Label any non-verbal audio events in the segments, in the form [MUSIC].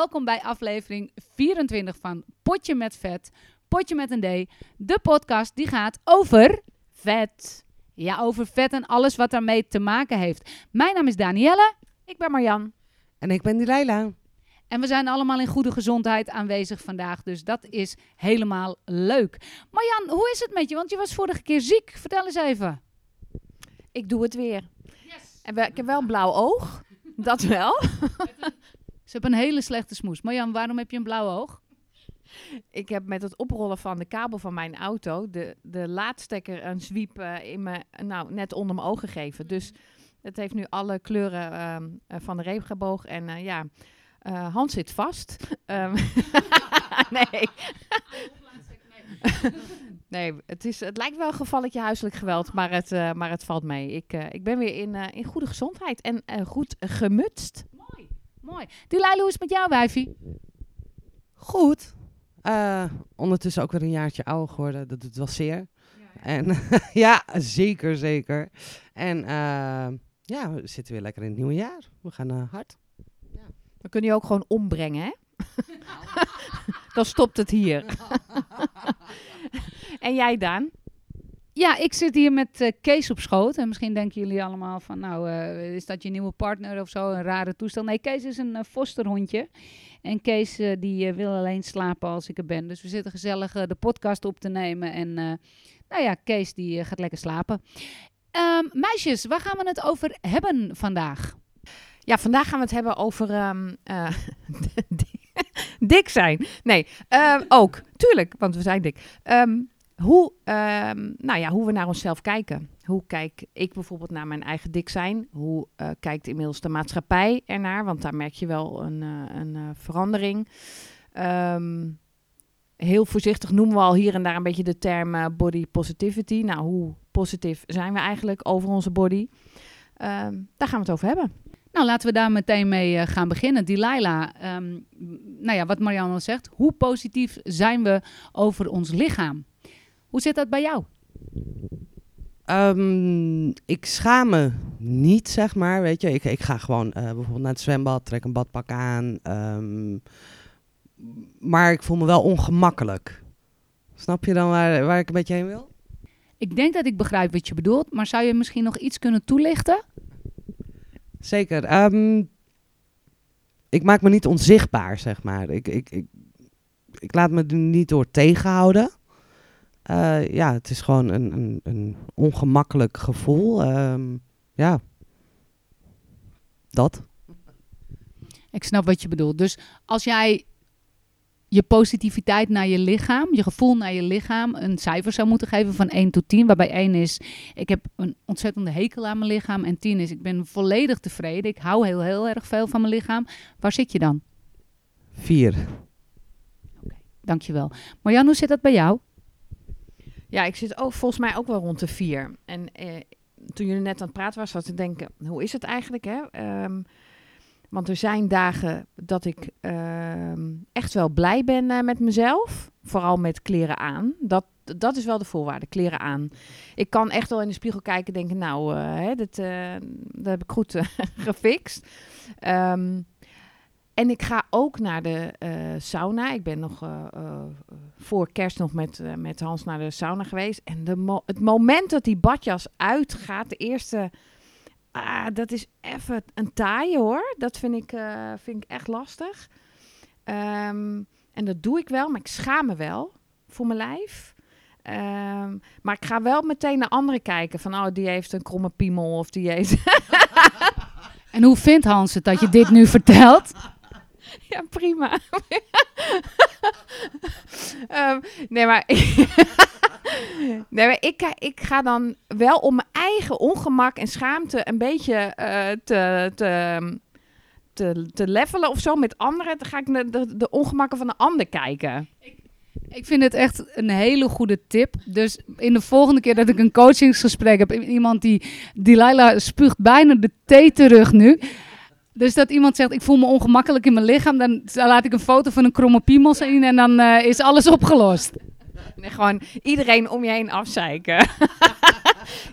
Welkom bij aflevering 24 van Potje met Vet. Potje met een D. De podcast die gaat over vet. Ja, over vet en alles wat daarmee te maken heeft. Mijn naam is Danielle. Ik ben Marjan. En ik ben die Leila. En we zijn allemaal in goede gezondheid aanwezig vandaag. Dus dat is helemaal leuk. Marjan, hoe is het met je? Want je was vorige keer ziek. Vertel eens even. Ik doe het weer. En we- ik heb wel een blauw oog. Dat wel. Ze hebben een hele slechte smoes. Marjan, waarom heb je een blauw oog? Ik heb met het oprollen van de kabel van mijn auto de, de laadstekker een zwiep eh, in me, nou, net onder mijn ogen gegeven. Dus het heeft nu alle kleuren ehm, eh, van de regenboog. En eh, ja, Hans zit vast. [LAUGHS] Ehm, [LAUGHS] nee. [LAUGHS] nee, het, is, het lijkt wel een gevalletje huiselijk geweld, maar het, maar het valt mee. Ik, ik ben weer in, in goede gezondheid en goed gemutst. Mooi, mooi. Delilah, hoe is het met jou, wijfie? Goed. Eh, ondertussen ook weer een jaartje ouder geworden. Dat doet wel zeer. En [LAUGHS] ja, zeker, zeker. En eh, ja, we zitten weer lekker in het nieuwe jaar. We gaan eh, hard. We kunnen je ook gewoon ombrengen, hè? [LAUGHS] Dan stopt het hier. [LAUGHS] en jij, Daan? Ja, ik zit hier met eh, Kees op schoot. En misschien denken jullie allemaal van, nou, eh, is dat je nieuwe partner of zo? Een rare toestel. Nee, Kees is een eh, fosterhondje. En Kees die wil alleen slapen als ik er ben. Dus we zitten gezellig de podcast op te nemen. En nou ja, Kees die gaat lekker slapen. Ehm, meisjes, waar gaan we het over hebben vandaag? Ja, vandaag gaan we het hebben over ehm, eh, [LAUGHS] dik zijn. Nee, ehm, ook. Tuurlijk, want we zijn dik. Ehm, hoe, ehm, nou ja, hoe we naar onszelf kijken. Hoe kijk ik bijvoorbeeld naar mijn eigen dik zijn? Hoe eh, kijkt inmiddels de maatschappij ernaar? Want daar merk je wel een, eh, een eh, verandering. Ehm, heel voorzichtig noemen we al hier en daar een beetje de term body positivity. Nou, hoe positief zijn we eigenlijk over onze body? Ehm, daar gaan we het over hebben. Nou, laten we daar meteen mee gaan beginnen. Delilah, ehm, m- nou ja, wat Marianne al zegt. Hoe positief zijn we over ons lichaam? Hoe zit dat bij jou? Ehm, ik schaam me niet, zeg maar. Weet je, ik, ik ga gewoon eh, bijvoorbeeld naar het zwembad, trek een badpak aan. ehm, maar ik voel me wel ongemakkelijk. Snap je dan waar, waar ik een beetje heen wil? Ik denk dat ik begrijp wat je bedoelt, maar zou je misschien nog iets kunnen toelichten? Zeker. Ehm, ik maak me niet onzichtbaar, zeg maar. Ik, ik, ik, ik laat me er niet door tegenhouden. Eh, ja, het is gewoon een, een, een ongemakkelijk gevoel. Ehm, ja. Dat. Ik snap wat je bedoelt. Dus als jij je positiviteit naar je lichaam, je gevoel naar je lichaam, een cijfer zou moeten geven van 1 tot 10, waarbij 1 is, ik heb een ontzettende hekel aan mijn lichaam en 10 is, ik ben volledig tevreden, ik hou heel, heel erg veel van mijn lichaam. Waar zit je dan? Vier. Dankjewel. Marjan, hoe zit dat bij jou? Ja, ik zit ook volgens mij ook wel rond de vier. En eh, toen jullie net aan het praten was, zat te denken, hoe is het eigenlijk? Hè? Ehm, want er zijn dagen dat ik ehm, echt wel blij ben eh, met mezelf. Vooral met kleren aan. Dat, dat is wel de voorwaarde, kleren aan. Ik kan echt wel in de spiegel kijken en denken, nou, eh, hè, dat, eh, dat heb ik goed [LAUGHS] gefixt. Ehm, en ik ga ook naar de eh, sauna. Ik ben nog eh, eh, voor kerst nog met, met Hans naar de sauna geweest. En de mo- het moment dat die badjas uitgaat, de eerste... Ah, dat is even een taaie hoor. Dat vind ik, vind ik echt lastig. Ehm, en dat doe ik wel, maar ik schaam me wel voor mijn lijf. Ehm, maar ik ga wel meteen naar anderen kijken. Van, oh, die heeft een kromme piemel of die heeft... [LAUGHS] [LAUGHS] En hoe vindt Hans het dat je dit nu vertelt? [LAUGHS] Ja, prima. [LAUGHS] Ehm, nee, maar, [LAUGHS] nee, maar ik, ik ga dan wel om mijn eigen ongemak en schaamte een beetje eh, te, te, te, te levelen of zo met anderen. Dan ga ik naar de, ongemakken van de ander kijken. Ik vind het echt een hele goede tip. Dus in de volgende keer dat ik een coachingsgesprek heb, iemand die, Delilah spuugt bijna de thee terug nu. Dus dat iemand zegt, ik voel me ongemakkelijk in mijn lichaam, dan laat ik een foto van een kromme piemel zien en dan eh, is alles opgelost. [LAUGHS] Nee, gewoon iedereen om je heen afzeiken. [LAUGHS]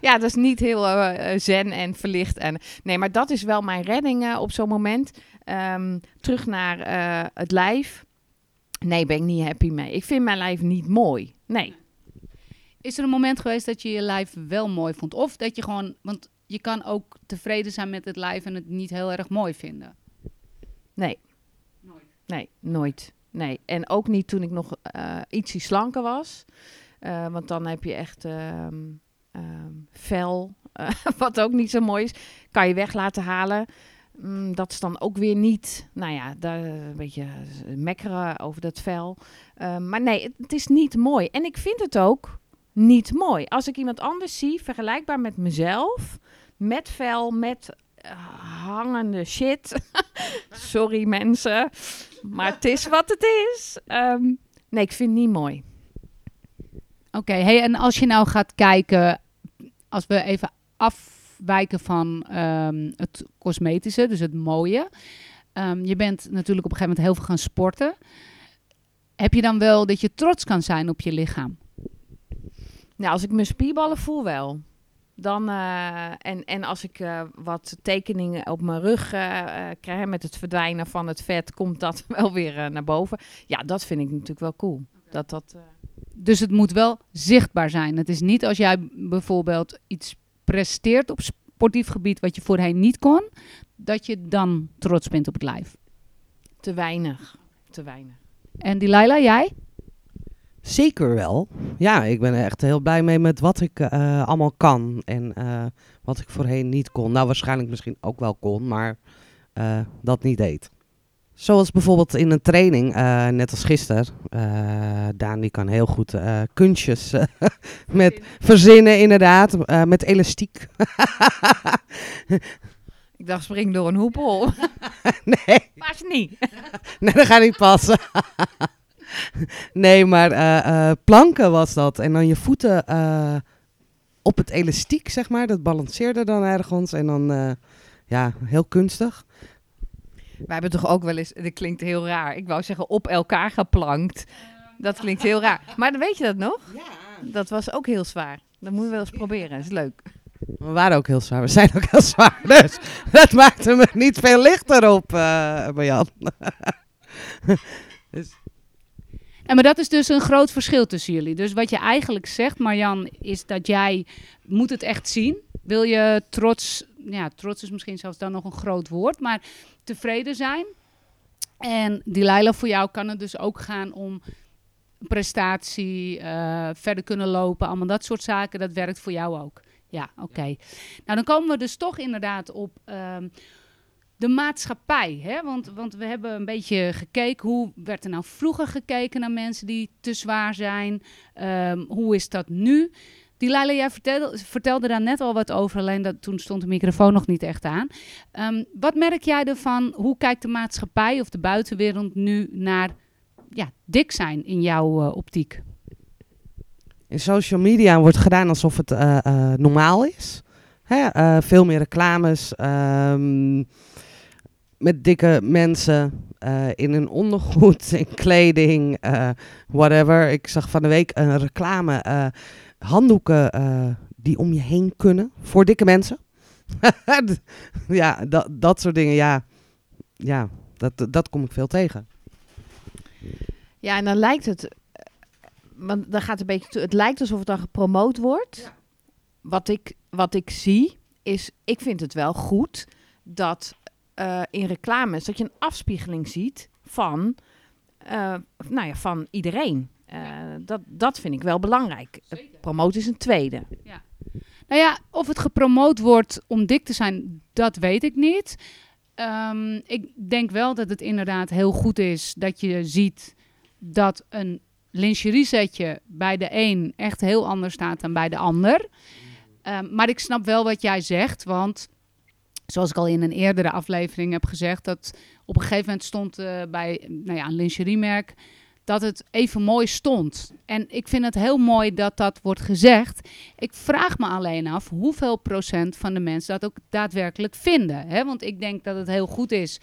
ja, dat is niet heel eh, eh, zen en verlicht. En, nee, maar dat is wel mijn redding op zo'n moment. Ehm, terug naar het lijf. Nee, ben ik niet happy mee. Ik vind mijn lijf niet mooi. Nee. Is er een moment geweest dat je je lijf wel mooi vond? Of dat je gewoon, want je kan ook tevreden zijn met het lijf en het niet heel erg mooi vinden. Nee. Nooit. Nee, nooit. Nee. En ook niet toen ik nog eh ietsie slanker was. Eh, want dan heb je echt ehm, ehm, vel, eh, [LAUGHS] wat ook niet zo mooi is. Kan je weg laten halen. Mm, dat is dan ook weer niet, nou ja, daar een beetje mekkeren over dat vel. Ehm, maar nee, het, het is niet mooi. En ik vind het ook niet mooi. Als ik iemand anders zie, vergelijkbaar met mezelf, met vel, met eh, hangende shit. [LAUGHS] Sorry mensen, maar het is wat het is. Ehm, nee, ik vind het niet mooi. Oké, hey, en als je nou gaat kijken, als we even afwijken van ehm, het cosmetische, dus het mooie. Ehm, je bent natuurlijk op een gegeven moment heel veel gaan sporten. Heb je dan wel dat je trots kan zijn op je lichaam? Nou, als ik mijn spierballen voel wel. Dan, eh, en, en als ik eh, wat tekeningen op mijn rug eh, krijg met het verdwijnen van het vet, komt dat [LAUGHS] wel weer naar boven. Ja, dat vind ik natuurlijk wel cool. Dat dat. Dus het moet wel zichtbaar zijn. Het is niet als jij bijvoorbeeld iets presteert op sportief gebied wat je voorheen niet kon, dat je dan trots bent op het lijf. te weinig. Te weinig. En Delilah, jij? Zeker wel. Ja, ik ben er echt heel blij mee met wat ik eh, allemaal kan. En eh, wat ik voorheen niet kon. Nou, waarschijnlijk misschien ook wel kon, maar eh, dat niet deed. Zoals bijvoorbeeld in een training, net als gisteren. Daan die kan heel goed kunstjes [LAUGHS] met verzinnen, inderdaad. met elastiek. [LAUGHS] Ik dacht, spring door een hoepel. [LAUGHS] nee, Pas niet. nee, dat gaat niet passen. [LAUGHS] nee, maar eh, eh, planken was dat. En dan je voeten eh, op het elastiek, zeg maar. Dat balanceerde dan ergens. En dan, eh, ja, heel kunstig. Wij hebben toch ook wel eens, dat klinkt heel raar. Ik wou zeggen op elkaar geplankt. Dat klinkt heel raar. Maar dan weet je dat nog? Ja. Dat was ook heel zwaar. Dat moeten we wel eens proberen. Dat is leuk. We waren ook heel zwaar. We zijn ook heel zwaar. Dus [LAUGHS] dat maakte me niet veel lichter op, eh Marjan. [LAUGHS] En maar dat is dus een groot verschil tussen jullie. Dus wat je eigenlijk zegt, Marjan, is dat jij moet het echt zien. Wil je trots, ja, trots is misschien zelfs dan nog een groot woord, maar tevreden zijn. En Delilah, voor jou kan het dus ook gaan om prestatie, eh, verder kunnen lopen, allemaal dat soort zaken. Dat werkt voor jou ook. Ja, oké. Nou, dan komen we dus toch inderdaad op ehm, de maatschappij. Hè? Want, want we hebben een beetje gekeken, hoe werd er nou vroeger gekeken naar mensen die te zwaar zijn? Ehm, hoe is dat nu? Die Laila, jij vertelde, vertelde daar net al wat over, alleen dat, toen stond de microfoon nog niet echt aan. Ehm, wat merk jij ervan? Hoe kijkt de maatschappij of de buitenwereld nu naar ja, dik zijn in jouw eh, optiek? In social media wordt gedaan alsof het eh, eh, normaal is. Hè? veel meer reclames. ehm, met dikke mensen eh, in hun ondergoed, [LAUGHS] in kleding, eh, whatever. Ik zag van de week een reclame. eh, handdoeken eh, die om je heen kunnen voor dikke mensen. [LAUGHS] ja, dat, dat soort dingen. Ja, ja dat, dat kom ik veel tegen. Ja, en dan lijkt het, want dan gaat het een beetje, toe- het lijkt alsof het dan gepromoot wordt. Wat, ik, wat ik zie is, ik vind het wel goed dat eh, in reclames dat je een afspiegeling ziet van, eh, nou ja, van iedereen. Eh, dat, dat vind ik wel belangrijk. Promoot is een tweede. Nou ja, of het gepromoot wordt om dik te zijn, dat weet ik niet. Ehm, ik denk wel dat het inderdaad heel goed is dat je ziet dat een lingerie setje bij de een echt heel anders staat dan bij de ander. Ehm, maar ik snap wel wat jij zegt, want zoals ik al in een eerdere aflevering heb gezegd, dat op een gegeven moment stond eh, bij nou ja, een lingeriemerk dat het even mooi stond. En ik vind het heel mooi dat dat wordt gezegd. Ik vraag me alleen af hoeveel procent van de mensen dat ook daadwerkelijk vinden. Hè? Want ik denk dat het heel goed is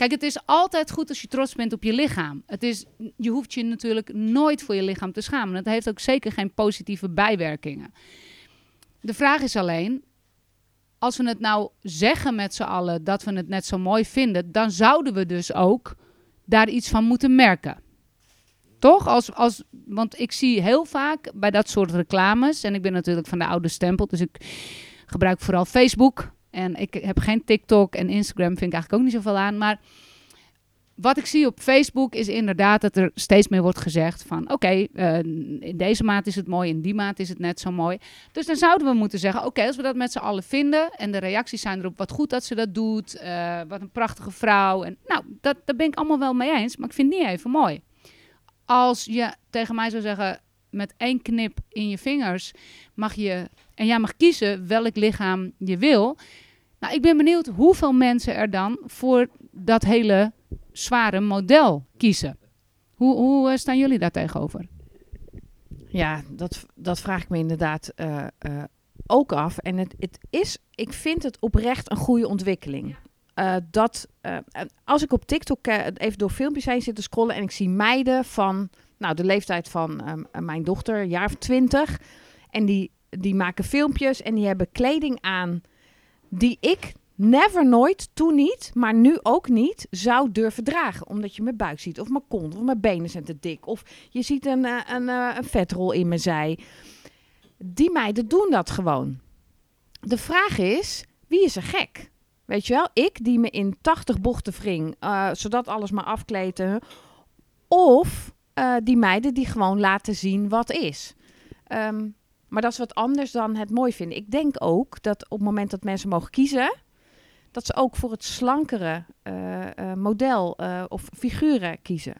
Kijk, het is altijd goed als je trots bent op je lichaam. Het is, je hoeft je natuurlijk nooit voor je lichaam te schamen. Het heeft ook zeker geen positieve bijwerkingen. De vraag is alleen, als we het nou zeggen met z'n allen dat we het net zo mooi vinden, dan zouden we dus ook daar iets van moeten merken. Toch? Als, als, want ik zie heel vaak bij dat soort reclames, en ik ben natuurlijk van de oude stempel, dus ik gebruik vooral Facebook. En ik heb geen TikTok en Instagram, vind ik eigenlijk ook niet zoveel aan. Maar wat ik zie op Facebook is inderdaad dat er steeds meer wordt gezegd van... oké, eh, in deze maand is het mooi, in die maand is het net zo mooi. Dus dan zouden we moeten zeggen, oké, als we dat met z'n allen vinden... en de reacties zijn erop, wat goed dat ze dat doet, eh, wat een prachtige vrouw. En, nou, dat, daar ben ik allemaal wel mee eens, maar ik vind het niet even mooi. Als je tegen mij zou zeggen, met één knip in je vingers mag je... en jij mag kiezen welk lichaam je wil... Nou, ik ben benieuwd hoeveel mensen er dan voor dat hele zware model kiezen. Hoe, hoe eh, staan jullie daar tegenover? Ja, dat, dat vraag ik me inderdaad uh, uh, ook af. En het, het is, ik vind het oprecht een goede ontwikkeling. Uh, dat als ik op TikTok even door filmpjes heen zit te scrollen en ik zie meiden van nou, de leeftijd van ehm, mijn dochter, een jaar of twintig, en die, die maken filmpjes en die hebben kleding aan die ik never nooit, toen niet, maar nu ook niet, zou durven dragen. Omdat je mijn buik ziet, of mijn kont, of mijn benen zijn te dik. Of je ziet een, uh, een, uh, een vetrol in mijn zij. Die meiden doen dat gewoon. De vraag is, wie is er gek? Weet je wel, ik die me in 80 bochten wring, uh, zodat alles maar afkleten. Of die meiden die gewoon laten zien wat is. Um, maar dat is wat anders dan het mooi vinden. Ik denk ook dat op het moment dat mensen mogen kiezen, dat ze ook voor het slankere uh, uh, model uh, of figuren kiezen.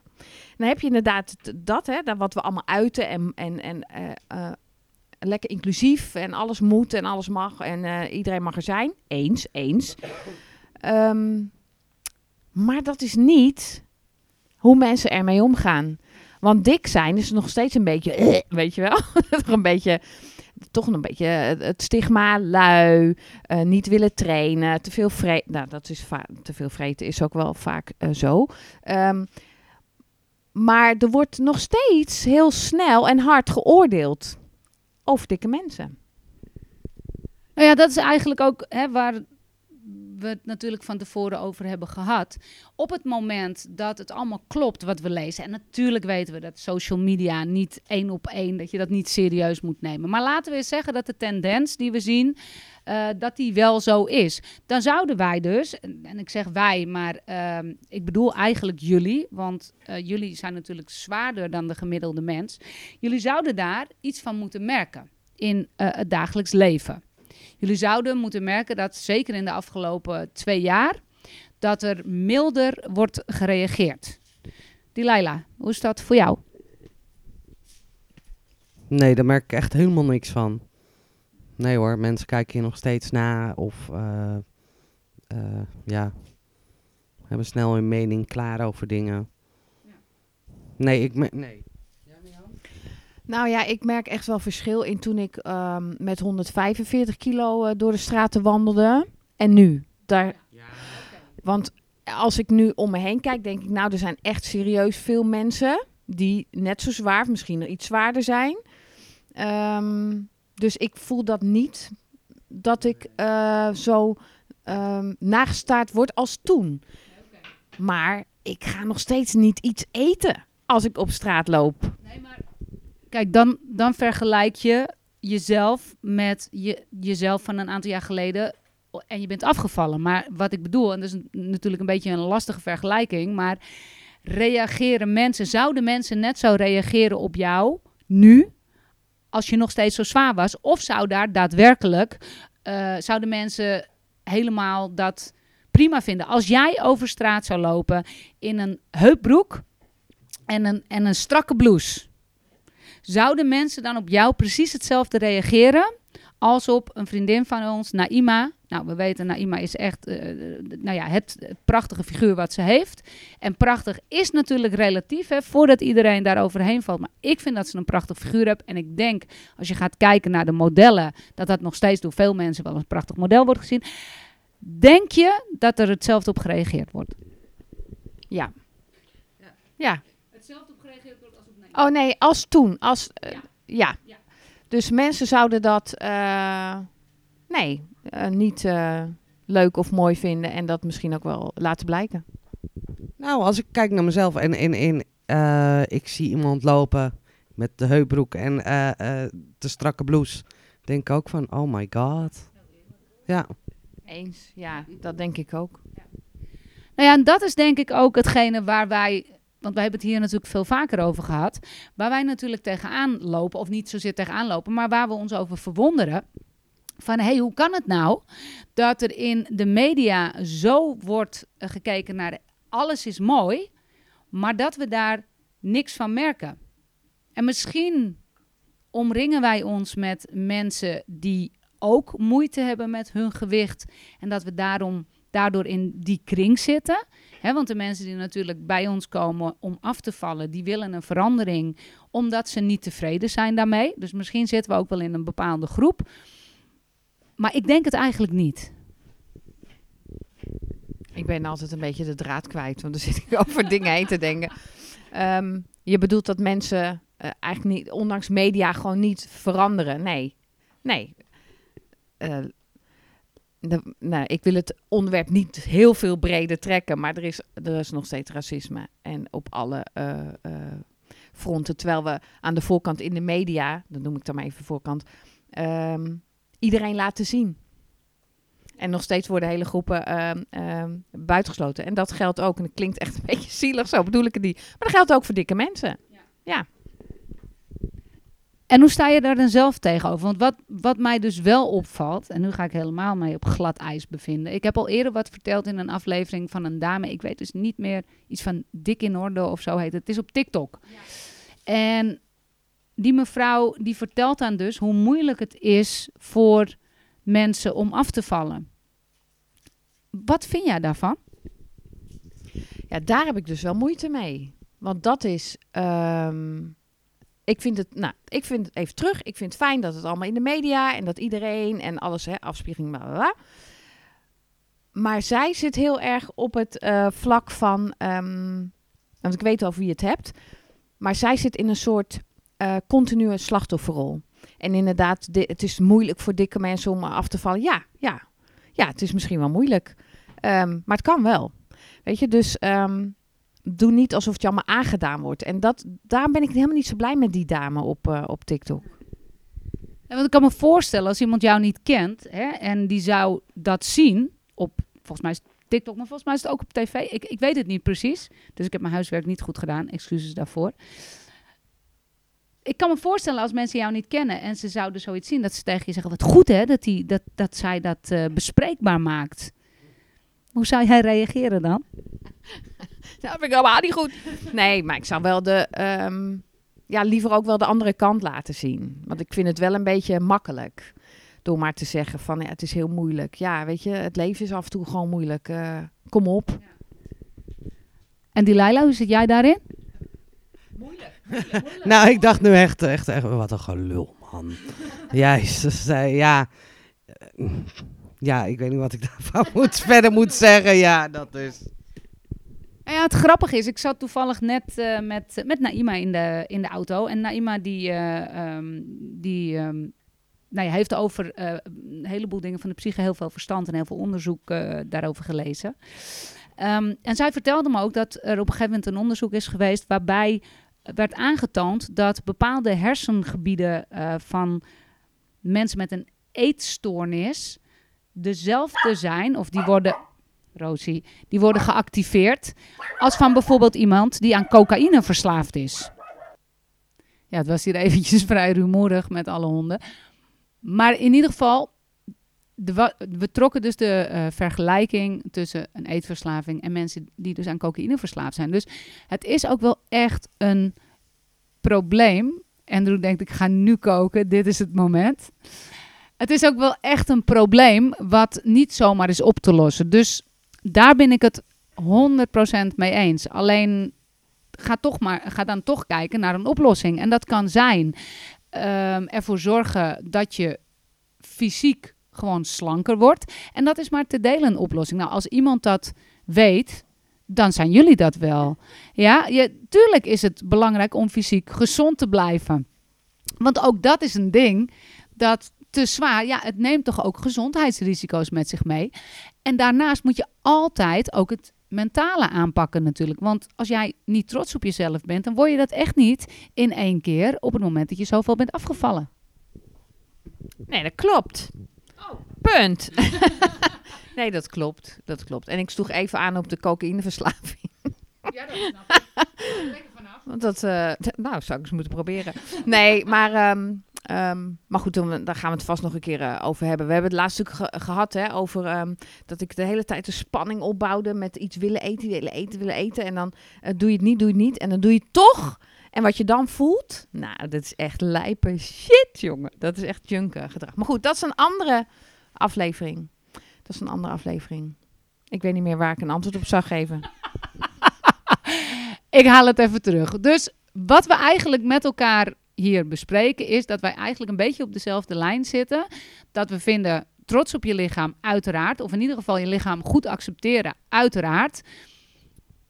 Dan heb je inderdaad dat, hè, dat wat we allemaal uiten en, en, en lekker inclusief en alles moet en alles mag en iedereen mag er zijn. Eens, eens. Um, maar dat is niet hoe mensen ermee omgaan. Want dik zijn is nog steeds een beetje, [LAUGHS] weet je wel, [LAUGHS] een beetje toch een beetje het stigma, lui, uh, niet willen trainen, te veel vreten. Nou, dat is te veel vreten is ook wel vaak uh, zo. Um, maar er wordt nog steeds heel snel en hard geoordeeld over dikke mensen. Nou ja, dat is eigenlijk ook hè, waar we het natuurlijk van tevoren over hebben gehad. Op het moment dat het allemaal klopt wat we lezen. En natuurlijk weten we dat social media niet één op één, dat je dat niet serieus moet nemen. Maar laten we eens zeggen dat de tendens die we zien, uh, dat die wel zo is. Dan zouden wij dus, en ik zeg wij, maar uh, ik bedoel eigenlijk jullie, want uh, jullie zijn natuurlijk zwaarder dan de gemiddelde mens. Jullie zouden daar iets van moeten merken in eh, het dagelijks leven. Jullie zouden moeten merken dat zeker in de afgelopen twee jaar dat er milder wordt gereageerd. Delilah, hoe is dat voor jou? Nee, daar merk ik echt helemaal niks van. Nee hoor, mensen kijken hier nog steeds na of uh, uh, ja, hebben snel hun mening klaar over dingen. Ja. Nee, ik nee. Nou ja, ik merk echt wel verschil in toen ik um, met 145 kilo uh, door de straten wandelde en nu. Daar, ja. Want als ik nu om me heen kijk, denk ik, nou, er zijn echt serieus veel mensen die net zo zwaar, misschien nog iets zwaarder zijn. Um, dus ik voel dat niet dat ik uh, zo um, nagestaard word als toen. Maar ik ga nog steeds niet iets eten als ik op straat loop. Nee, maar Kijk, dan, dan vergelijk je jezelf met je, jezelf van een aantal jaar geleden en je bent afgevallen. Maar wat ik bedoel, en dat is natuurlijk een beetje een lastige vergelijking, maar reageren mensen, zouden mensen net zo reageren op jou nu, als je nog steeds zo zwaar was? Of zou daar daadwerkelijk, uh, zouden mensen helemaal dat prima vinden? Als jij over straat zou lopen in een heupbroek en een, en een strakke blouse Zouden mensen dan op jou precies hetzelfde reageren als op een vriendin van ons, Naima? Nou, we weten, Naima is echt uh, nou ja, het, het, prachtige figuur wat ze heeft. En prachtig is natuurlijk relatief, hè, voordat iedereen daar overheen valt. Maar ik vind dat ze een prachtig figuur heeft. En ik denk, als je gaat kijken naar de modellen, dat dat nog steeds door veel mensen wel een prachtig model wordt gezien. Denk je dat er hetzelfde op gereageerd wordt? Ja. Ja. Hetzelfde op gereageerd wordt als op nee. Oh nee, als toen. Als, eh, Ja. ja. Ja. Dus mensen zouden dat eh, nee, eh, niet eh, leuk of mooi vinden en dat misschien ook wel laten blijken. Nou, als ik kijk naar mezelf en, en, en eh, ik zie iemand lopen met de heupbroek en eh, eh, de strakke blouse, denk ik ook van, oh my god. Ja, Eens, ja, dat denk ik ook. Nou ja, en dat is denk ik ook hetgene waar wij, want wij hebben het hier natuurlijk veel vaker over gehad, waar wij natuurlijk tegenaan lopen, of niet zozeer tegenaan lopen, maar waar we ons over verwonderen. Van hey, hoe kan het nou dat er in de media zo wordt eh, gekeken naar alles is mooi, maar dat we daar niks van merken? En misschien omringen wij ons met mensen die ook moeite hebben met hun gewicht en dat we daarom daardoor in die kring zitten. Want de mensen die natuurlijk bij ons komen om af te vallen, die willen een verandering omdat ze niet tevreden zijn daarmee. Dus misschien zitten we ook wel in een bepaalde groep. Maar ik denk het eigenlijk niet. Ik ben altijd een beetje de draad kwijt, want dan zit ik over dingen heen te denken. Ehm, je bedoelt dat mensen eh, eigenlijk niet, ondanks media, gewoon niet veranderen? Nee, nee. Eh, de- nou, ik wil het onderwerp niet heel veel breder trekken, maar er is, er is nog steeds racisme. En op alle eh, eh, fronten. Terwijl we aan de voorkant in de media, dat noem ik dan maar even voorkant, ehm, iedereen laten zien. En nog steeds worden hele groepen ehm, ehm, buitengesloten. En dat geldt ook, en dat klinkt echt een [LAUGHS] beetje zielig, zo bedoel ik het niet. Maar dat geldt ook voor dikke mensen. En hoe sta je daar dan zelf tegenover? Want wat, wat mij dus wel opvalt, en nu ga ik helemaal mee op glad ijs bevinden. Ik heb al eerder wat verteld in een aflevering van een dame. Ik weet dus niet meer iets van dik in orde of zo heet het. Het is op TikTok. En die mevrouw die vertelt dan dus hoe moeilijk het is voor mensen om af te vallen. Wat vind jij daarvan? Ja, daar heb ik dus wel moeite mee. Want dat is. ehm, ik vind het. Nou, ik vind het even terug. Ik vind het fijn dat het allemaal in de media en dat iedereen en alles, hè, afspiegeling, bla. Maar zij zit heel erg op het eh, vlak van. ehm, want ik weet over wie het hebt. Maar zij zit in een soort eh, continue slachtofferrol. En inderdaad, het is moeilijk voor dikke mensen om af te vallen. Ja, ja. Ja, het is misschien wel moeilijk. Ehm, maar het kan wel. Weet je, dus ehm, doe niet alsof het je allemaal aangedaan wordt. En dat, daar ben ik helemaal niet zo blij met die dame op, eh, op TikTok. Ja, want ik kan me voorstellen als iemand jou niet kent hè, en die zou dat zien op, volgens mij is TikTok, maar volgens mij is het ook op tv. Ik, ik weet het niet precies, dus ik heb mijn huiswerk niet goed gedaan. Excuses daarvoor. Ik kan me voorstellen als mensen jou niet kennen en ze zouden zoiets zien, dat ze tegen je zeggen, wat goed hè, dat, die, dat, dat zij dat eh, bespreekbaar maakt. Hoe zou jij reageren dan? Dat [LAUGHS] vind ik helemaal niet goed. Nee, maar ik zou wel de... ehm, ja, liever ook wel de andere kant laten zien. Want ik vind het wel een beetje makkelijk. Door maar te zeggen van, ja, het is heel moeilijk. Ja, weet je, het leven is af en toe gewoon moeilijk. Eh, kom op. En die Laila, hoe zit jij daarin? nou ik dacht nu echt, echt, echt wat een gelul man. [LAUGHS] Jezus, eh, ja. Eh, Ja, ik weet niet wat ik [LAUGHS] daarvan moet, verder moet zeggen. Ja, dat is... Nou ja, het grappige is, ik zat toevallig net eh, met, met Naima in de, in de auto. En Naima die, eh, ehm, die ehm, nou ja, heeft over eh, een heleboel dingen van de psyche heel veel verstand en heel veel onderzoek daarover gelezen. Ehm, en zij vertelde me ook dat er op een gegeven moment een onderzoek is geweest waarbij werd aangetoond dat bepaalde hersengebieden van mensen met een eetstoornis dezelfde zijn, of die worden, Rosie, die worden geactiveerd als van bijvoorbeeld iemand die aan cocaïne verslaafd is. Ja, het was hier eventjes vrij rumoerig met alle honden. Maar in ieder geval, de we trokken dus de eh, vergelijking tussen een eetverslaving en mensen die dus aan cocaïne verslaafd zijn. Dus het is ook wel echt een probleem. Andrew denkt, ik ga nu koken, dit is het moment. Het is ook wel echt een probleem wat niet zomaar is op te lossen. Dus daar ben ik het 100% mee eens. Alleen ga, toch maar, ga dan toch kijken naar een oplossing. En dat kan zijn ehm, ervoor zorgen dat je fysiek gewoon slanker wordt. En dat is maar te delen een oplossing. Nou, als iemand dat weet, dan zijn jullie dat wel. Ja, je, tuurlijk is het belangrijk om fysiek gezond te blijven. Want ook dat is een ding dat te zwaar, ja, het neemt toch ook gezondheidsrisico's met zich mee. En daarnaast moet je altijd ook het mentale aanpakken natuurlijk. Want als jij niet trots op jezelf bent, dan word je dat echt niet in één keer op het moment dat je zoveel bent afgevallen. Nee, dat klopt. Punt. [LAUGHS] nee, dat klopt. Dat klopt. En ik sloeg even aan op de cocaïneverslaving. [LAUGHS] Ja, dat snap ik. Lekker vanaf. Want dat, eh, nou, zou ik eens moeten proberen. Nee, maar, ehm, ehm, maar goed, dan, daar gaan we het vast nog een keer eh, over hebben. We hebben het laatst ge- gehad hè, over ehm, dat ik de hele tijd de spanning opbouwde met iets willen eten, willen eten, willen eten. En dan eh, doe je het niet, doe je het niet. En dan doe je het toch. En wat je dan voelt, nou, dat is echt lijpe shit, jongen. Dat is echt junker gedrag. Maar goed, dat is een andere aflevering. Dat is een andere aflevering. Ik weet niet meer waar ik een antwoord op zou geven. [LAUGHS] Ik haal het even terug. Dus wat we eigenlijk met elkaar hier bespreken is dat wij eigenlijk een beetje op dezelfde lijn zitten. Dat we vinden trots op je lichaam, uiteraard. Of in ieder geval je lichaam goed accepteren, uiteraard.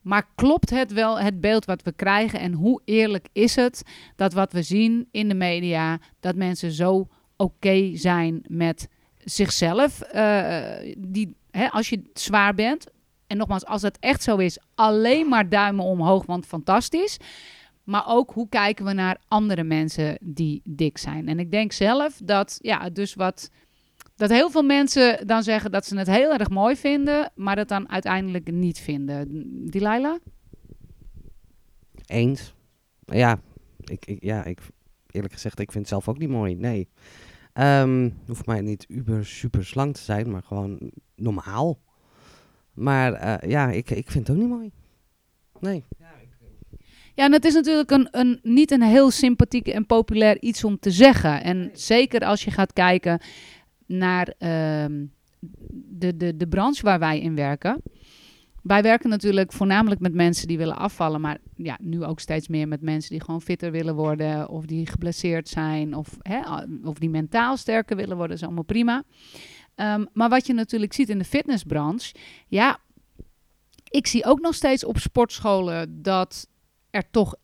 Maar klopt het wel, het beeld wat we krijgen? En hoe eerlijk is het dat wat we zien in de media, dat mensen zo oké zijn met zichzelf? eh, die, hè, als je zwaar bent, en nogmaals, als het echt zo is, alleen maar duimen omhoog, want fantastisch. Maar ook hoe kijken we naar andere mensen die dik zijn. En ik denk zelf dat, ja, dus wat. Dat heel veel mensen dan zeggen dat ze het heel erg mooi vinden, maar dat dan uiteindelijk niet vinden. Delilah? Eens. Ja, ik, ik, ja, ik, eerlijk gezegd, ik vind het zelf ook niet mooi. Nee. Ehm hoeft mij niet uber super slank te zijn, maar gewoon normaal. Maar eh, ja, ik, ik vind het ook niet mooi. Nee. Ja, en het is natuurlijk een, een, niet een heel sympathiek en populair iets om te zeggen. En zeker als je gaat kijken naar ehm, de, de, de branche waar wij in werken. Wij werken natuurlijk voornamelijk met mensen die willen afvallen, maar ja, nu ook steeds meer met mensen die gewoon fitter willen worden, of die geblesseerd zijn, of, hè, of die mentaal sterker willen worden, is allemaal prima. Ehm, maar wat je natuurlijk ziet in de fitnessbranche, ja, ik zie ook nog steeds op sportscholen dat er toch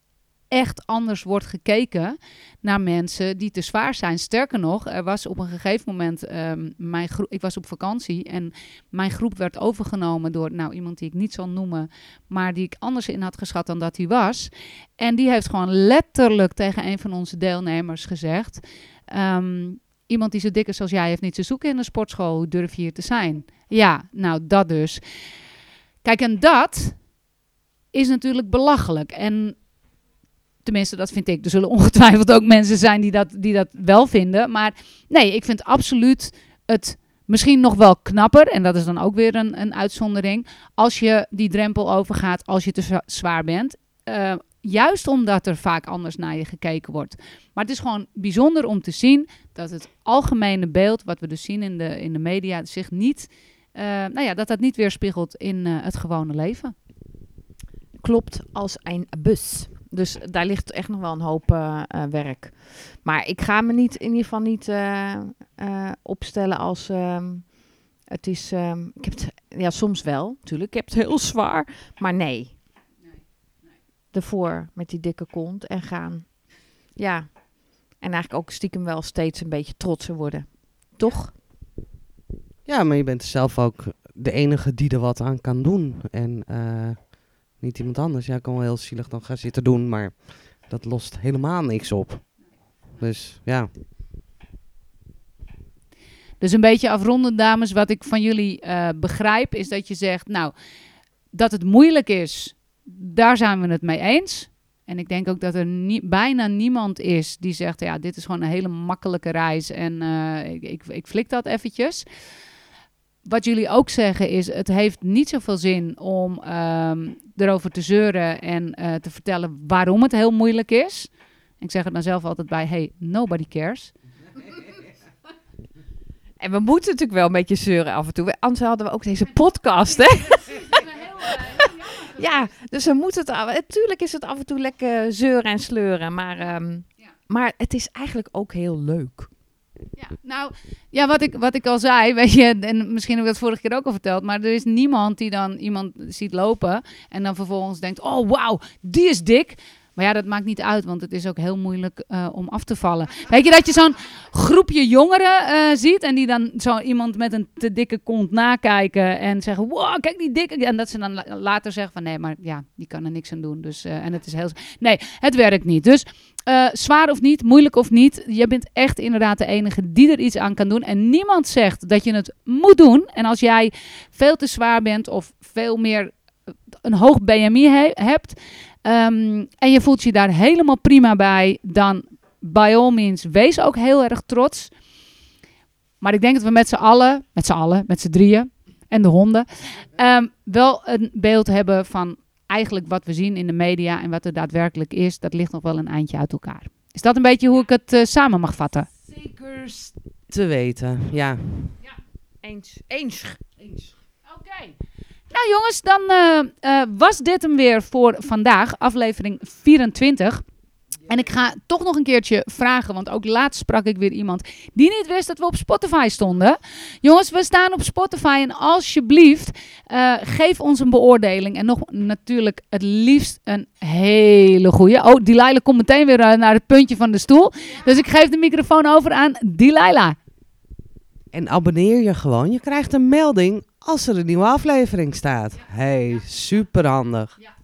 echt anders wordt gekeken naar mensen die te zwaar zijn. Sterker nog, er was op een gegeven moment, ehm, mijn groep, ik was op vakantie en mijn groep werd overgenomen door nou, iemand die ik niet zal noemen, maar die ik anders in had geschat dan dat hij was. En die heeft gewoon letterlijk tegen een van onze deelnemers gezegd: ehm, Iemand die zo dik is als jij heeft niet te zoeken in een sportschool. Durf je hier te zijn? Ja, nou dat dus. Kijk, en dat is natuurlijk belachelijk. En tenminste, dat vind ik. Er zullen ongetwijfeld ook mensen zijn die dat, die dat wel vinden. Maar nee, ik vind absoluut het misschien nog wel knapper. En dat is dan ook weer een, een uitzondering. Als je die drempel overgaat als je te zwa- zwaar bent. Eh, juist omdat er vaak anders naar je gekeken wordt. Maar het is gewoon bijzonder om te zien dat het algemene beeld, wat we dus zien in de, in de media, zich niet, eh, nou ja, dat dat niet weerspiegelt in eh, het gewone leven. Klopt als een bus. Dus daar ligt echt nog wel een hoop eh, eh, werk. Maar ik ga me niet, in ieder geval niet eh, opstellen als... ehm, het is... ehm, ik heb het, ja, soms wel, natuurlijk. Ik heb het heel zwaar. Maar nee. Ervoor met die dikke kont en gaan. Ja. En eigenlijk ook stiekem wel steeds een beetje trotser worden. Toch? Ja, maar je bent zelf ook de enige die er wat aan kan doen. En niet iemand anders. Ja, ik kan wel heel zielig dan gaan zitten doen, maar dat lost helemaal niks op. Dus ja. Dus een beetje afrondend, dames, wat ik van jullie eh, begrijp, is dat je zegt, nou, dat het moeilijk is, daar zijn we het mee eens. En ik denk ook dat er bijna niemand is die zegt, ja, dit is gewoon een hele makkelijke reis en eh, ik, ik, ik flik dat eventjes. Wat jullie ook zeggen is, het heeft niet zoveel zin om ehm, erover te zeuren en eh, te vertellen waarom het heel moeilijk is. Ik zeg er dan zelf altijd bij, hey, nobody cares. [LAUGHS] En we moeten natuurlijk wel een beetje zeuren af en toe. Anders hadden we ook deze podcast, hè? [LAUGHS] Ja, dus we moeten het... af- Tuurlijk is het af en toe lekker zeuren en sleuren, maar, ehm, Ja. maar het is eigenlijk ook heel leuk. Ja, nou, ja, wat ik, wat ik al zei, weet je, en misschien heb ik dat vorige keer ook al verteld, maar er is niemand die dan iemand ziet lopen en dan vervolgens denkt, oh wauw, die is dik. Maar ja, dat maakt niet uit, want het is ook heel moeilijk uh, om af te vallen. Weet je dat je zo'n groepje jongeren uh, ziet en die dan zo iemand met een te dikke kont nakijken en zeggen, wow, kijk die dikke. En dat ze dan later zeggen van, nee, maar ja, die kan er niks aan doen. Dus, uh, en het is heel... Nee, het werkt niet. Dus zwaar of niet, moeilijk of niet, je bent echt inderdaad de enige die er iets aan kan doen. En niemand zegt dat je het moet doen. En als jij veel te zwaar bent of veel meer een hoog BMI he hebt, Um, en je voelt je daar helemaal prima bij, dan by all means, wees ook heel erg trots. Maar ik denk dat we met z'n allen, met z'n allen, met z'n drieën en de honden, um, wel een beeld hebben van eigenlijk wat we zien in de media en wat er daadwerkelijk is. Dat ligt nog wel een eindje uit elkaar. Is dat een beetje hoe ik het uh, samen mag vatten? Zeker te weten, ja. ja. Eens. Eens. Eens. Oké. Nou jongens, dan uh, uh, was dit hem weer voor vandaag, aflevering 24. En ik ga toch nog een keertje vragen, want ook laatst sprak ik weer iemand die niet wist dat we op Spotify stonden. Jongens, we staan op Spotify en alsjeblieft uh, geef ons een beoordeling. En nog natuurlijk het liefst een hele goede. Oh, Delilah komt meteen weer naar het puntje van de stoel. Dus ik geef de microfoon over aan Delilah. En abonneer je gewoon. Je krijgt een melding als er een nieuwe aflevering staat. Hey, super handig. Ja.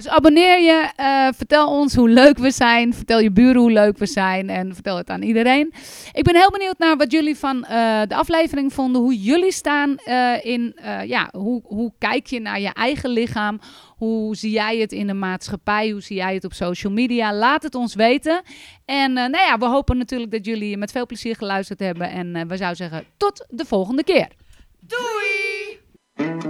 Dus abonneer je, uh, vertel ons hoe leuk we zijn, vertel je buren hoe leuk we zijn en vertel het aan iedereen. Ik ben heel benieuwd naar wat jullie van uh, de aflevering vonden, hoe jullie staan uh, in, ja, hoe, hoe kijk je naar je eigen lichaam, hoe zie jij het in de maatschappij, hoe zie jij het op social media, laat het ons weten. En nou ja, we hopen natuurlijk dat jullie met veel plezier geluisterd hebben en we zouden zeggen tot de volgende keer. Doei!